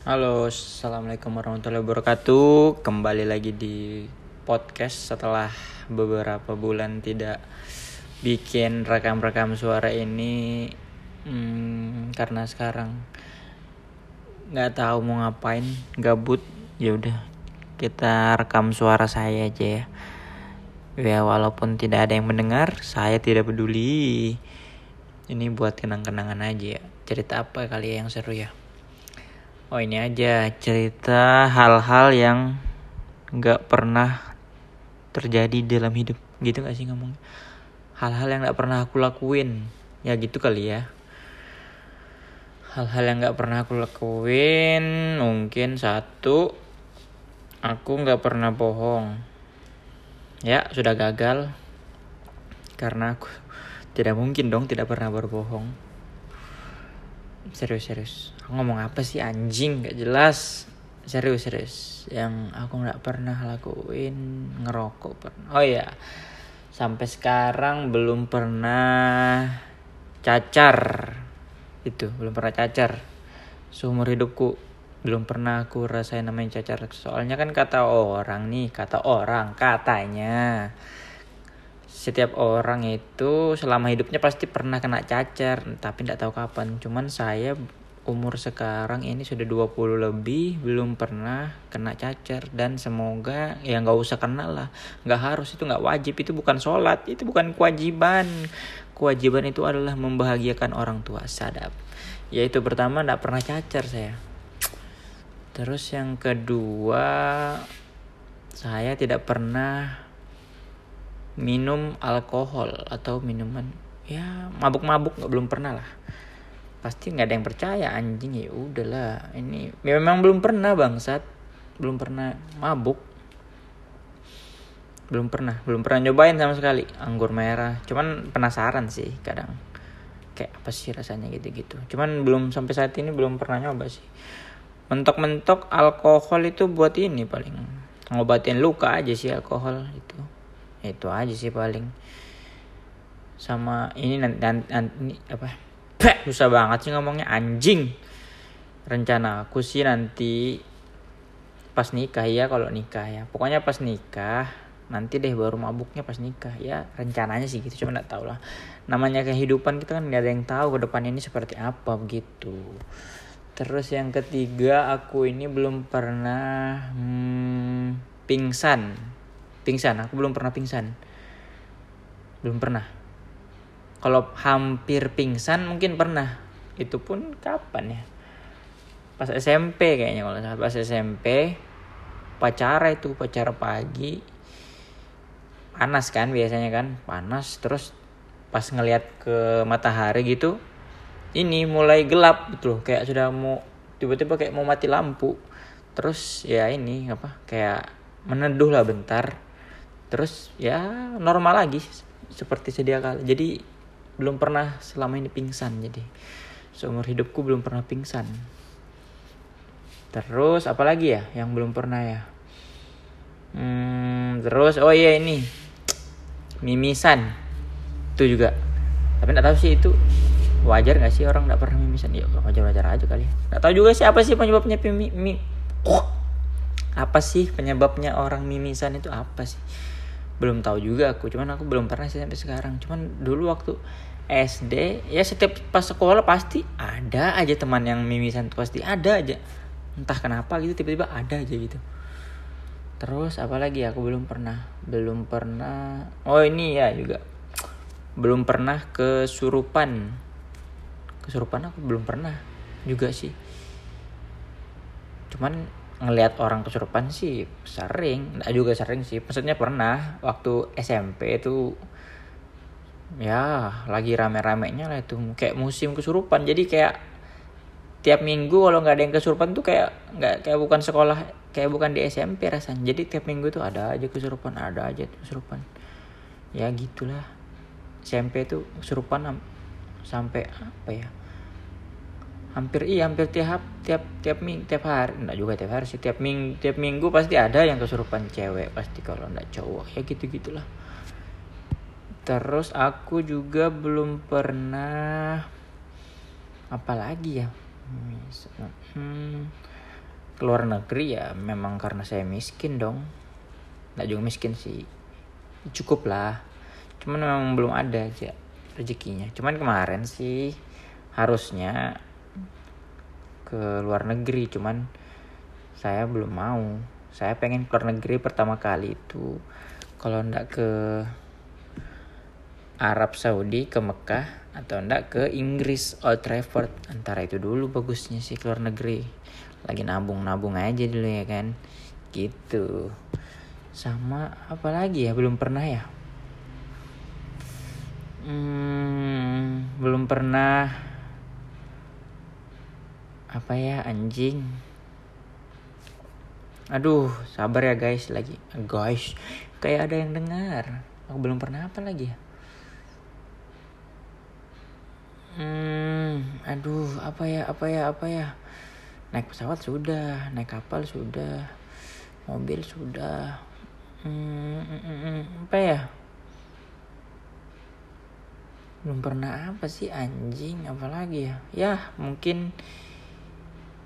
Halo, assalamualaikum warahmatullahi wabarakatuh. Kembali lagi di podcast setelah beberapa bulan tidak bikin rekam-rekam suara ini, hmm, karena sekarang nggak tahu mau ngapain, gabut. Ya udah, kita rekam suara saya aja ya. Ya walaupun tidak ada yang mendengar, saya tidak peduli. Ini buat kenang-kenangan aja ya. Cerita apa kali ya yang seru ya? Oh ini aja cerita hal-hal yang nggak pernah terjadi dalam hidup. Gitu gak sih ngomong hal-hal yang nggak pernah aku lakuin. Ya gitu kali ya. Hal-hal yang nggak pernah aku lakuin mungkin satu aku nggak pernah bohong. Ya sudah gagal. Karena aku tidak mungkin dong tidak pernah berbohong serius serius. Aku ngomong apa sih anjing? Gak jelas. Serius serius. Yang aku nggak pernah lakuin ngerokok pernah. Oh ya sampai sekarang belum pernah cacar. Itu belum pernah cacar. Seumur hidupku belum pernah aku rasain namanya cacar. Soalnya kan kata orang nih kata orang katanya setiap orang itu selama hidupnya pasti pernah kena cacar tapi tidak tahu kapan. Cuman saya umur sekarang ini sudah 20 lebih belum pernah kena cacar. Dan semoga ya nggak usah kena lah. Nggak harus itu nggak wajib. Itu bukan sholat itu bukan kewajiban. Kewajiban itu adalah membahagiakan orang tua sadap. Yaitu pertama tidak pernah cacar saya. Terus yang kedua saya tidak pernah minum alkohol atau minuman. Ya mabuk-mabuk nggak belum pernah lah. Pasti nggak ada yang percaya anjing ya udahlah. Ini ya memang belum pernah bangsat. Belum pernah mabuk. Belum pernah belum pernah nyobain sama sekali anggur merah. Cuman penasaran sih kadang. Kayak apa sih rasanya gitu-gitu. Cuman belum sampai saat ini belum pernah nyoba sih. Mentok-mentok alkohol itu buat ini paling. Ngobatin luka aja sih alkohol itu itu aja sih paling. Sama ini nanti, nanti apa? Peh, susah banget sih ngomongnya. Anjing. Rencana aku sih nanti pas nikah ya kalau nikah ya. Pokoknya pas nikah nanti deh baru mabuknya pas nikah. Ya rencananya sih gitu cuma nggak tahu lah. Namanya kehidupan kita kan nggak ada yang tahu ke depan ini seperti apa begitu. Terus yang ketiga aku ini belum pernah hmm, pingsan pingsan. Aku belum pernah pingsan. Belum pernah. Kalau hampir pingsan mungkin pernah. Itu pun kapan ya? Pas SMP kayaknya kalau salah. Pas SMP pacara itu pacara pagi. Panas kan biasanya kan? Panas. Terus pas ngelihat ke matahari gitu ini mulai gelap gitu kayak sudah mau tiba-tiba kayak mau mati lampu. Terus ya ini apa kayak meneduh lah bentar terus ya normal lagi seperti sedia kala jadi belum pernah selama ini pingsan jadi seumur hidupku belum pernah pingsan. Terus apalagi ya yang belum pernah ya? Hmm, terus oh iya ini mimisan itu juga. Tapi nggak tahu sih itu wajar nggak sih orang nggak pernah mimisan? Ya wajar wajar aja kali nggak tahu juga sih apa sih penyebabnya mi, mi, apa sih penyebabnya orang mimisan itu apa sih belum tahu juga aku cuman aku belum pernah sih sampai sekarang. Cuman dulu waktu SD ya setiap pas sekolah pasti ada aja teman yang mimisan pasti ada aja. Entah kenapa gitu tiba-tiba ada aja gitu. Terus apalagi aku belum pernah belum pernah oh ini ya juga. Belum pernah kesurupan. Kesurupan aku belum pernah juga sih. Cuman ngelihat orang kesurupan sih sering. Nggak juga sering sih. Maksudnya pernah waktu SMP itu ya lagi rame-ramenya lah itu. Kayak musim kesurupan. Jadi kayak tiap minggu kalau nggak ada yang kesurupan tuh kayak nggak kayak bukan sekolah kayak bukan di SMP rasanya. Jadi tiap minggu tuh ada aja kesurupan ada aja kesurupan. Ya gitulah. SMP tuh kesurupan sampai apa ya hampir iya hampir tiap tiap tiap ming tiap hari. Enggak juga tiap hari sih tiap ming tiap minggu pasti ada yang kesurupan cewek pasti kalau enggak cowok. Ya gitu gitulah terus aku juga belum pernah apa lagi ya? Hmm, keluar negeri ya memang karena saya miskin dong. Nggak juga miskin sih. Cukup lah. Cuman memang belum ada aja rezekinya. Cuman kemarin sih harusnya ke luar negeri cuman saya belum mau. Saya pengen ke luar negeri pertama kali itu kalau ndak ke Arab Saudi ke Mekah atau ndak ke Inggris Old Trafford. Antara itu dulu bagusnya sih ke luar negeri. Lagi nabung-nabung aja dulu ya kan. Gitu. Sama apa lagi ya? Belum pernah ya? Hmm, belum pernah apa ya anjing? Aduh sabar ya guys lagi. Guys kayak ada yang dengar. Aku belum pernah apa lagi ya. Hmm aduh apa ya apa ya apa ya? Naik pesawat sudah naik kapal sudah mobil sudah. Hmm, hmm, hmm, hmm, apa ya? Belum pernah apa sih anjing apalagi ya? Ya mungkin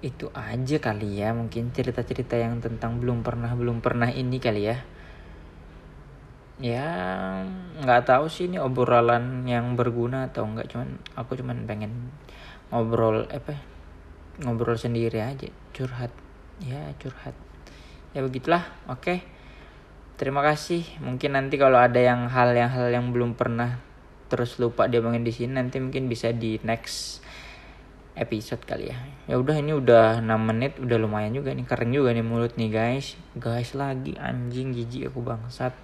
itu aja kali ya mungkin cerita-cerita yang tentang belum pernah belum pernah ini kali ya. Ya nggak tahu sih ini obrolan yang berguna atau enggak cuman aku cuman pengen ngobrol apa ngobrol sendiri aja curhat. Ya curhat. Ya begitulah. Oke. Terima kasih. Mungkin nanti kalau ada yang hal yang hal yang belum pernah terus lupa dia diomongin di sini nanti mungkin bisa di next episode kali ya. Ya udah ini udah 6 menit udah lumayan juga nih kering juga nih mulut nih guys. Guys lagi anjing jijik aku bangsat.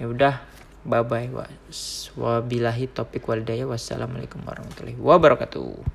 Ya udah bye bye wabillahi topik walidaya wassalamualaikum warahmatullahi wabarakatuh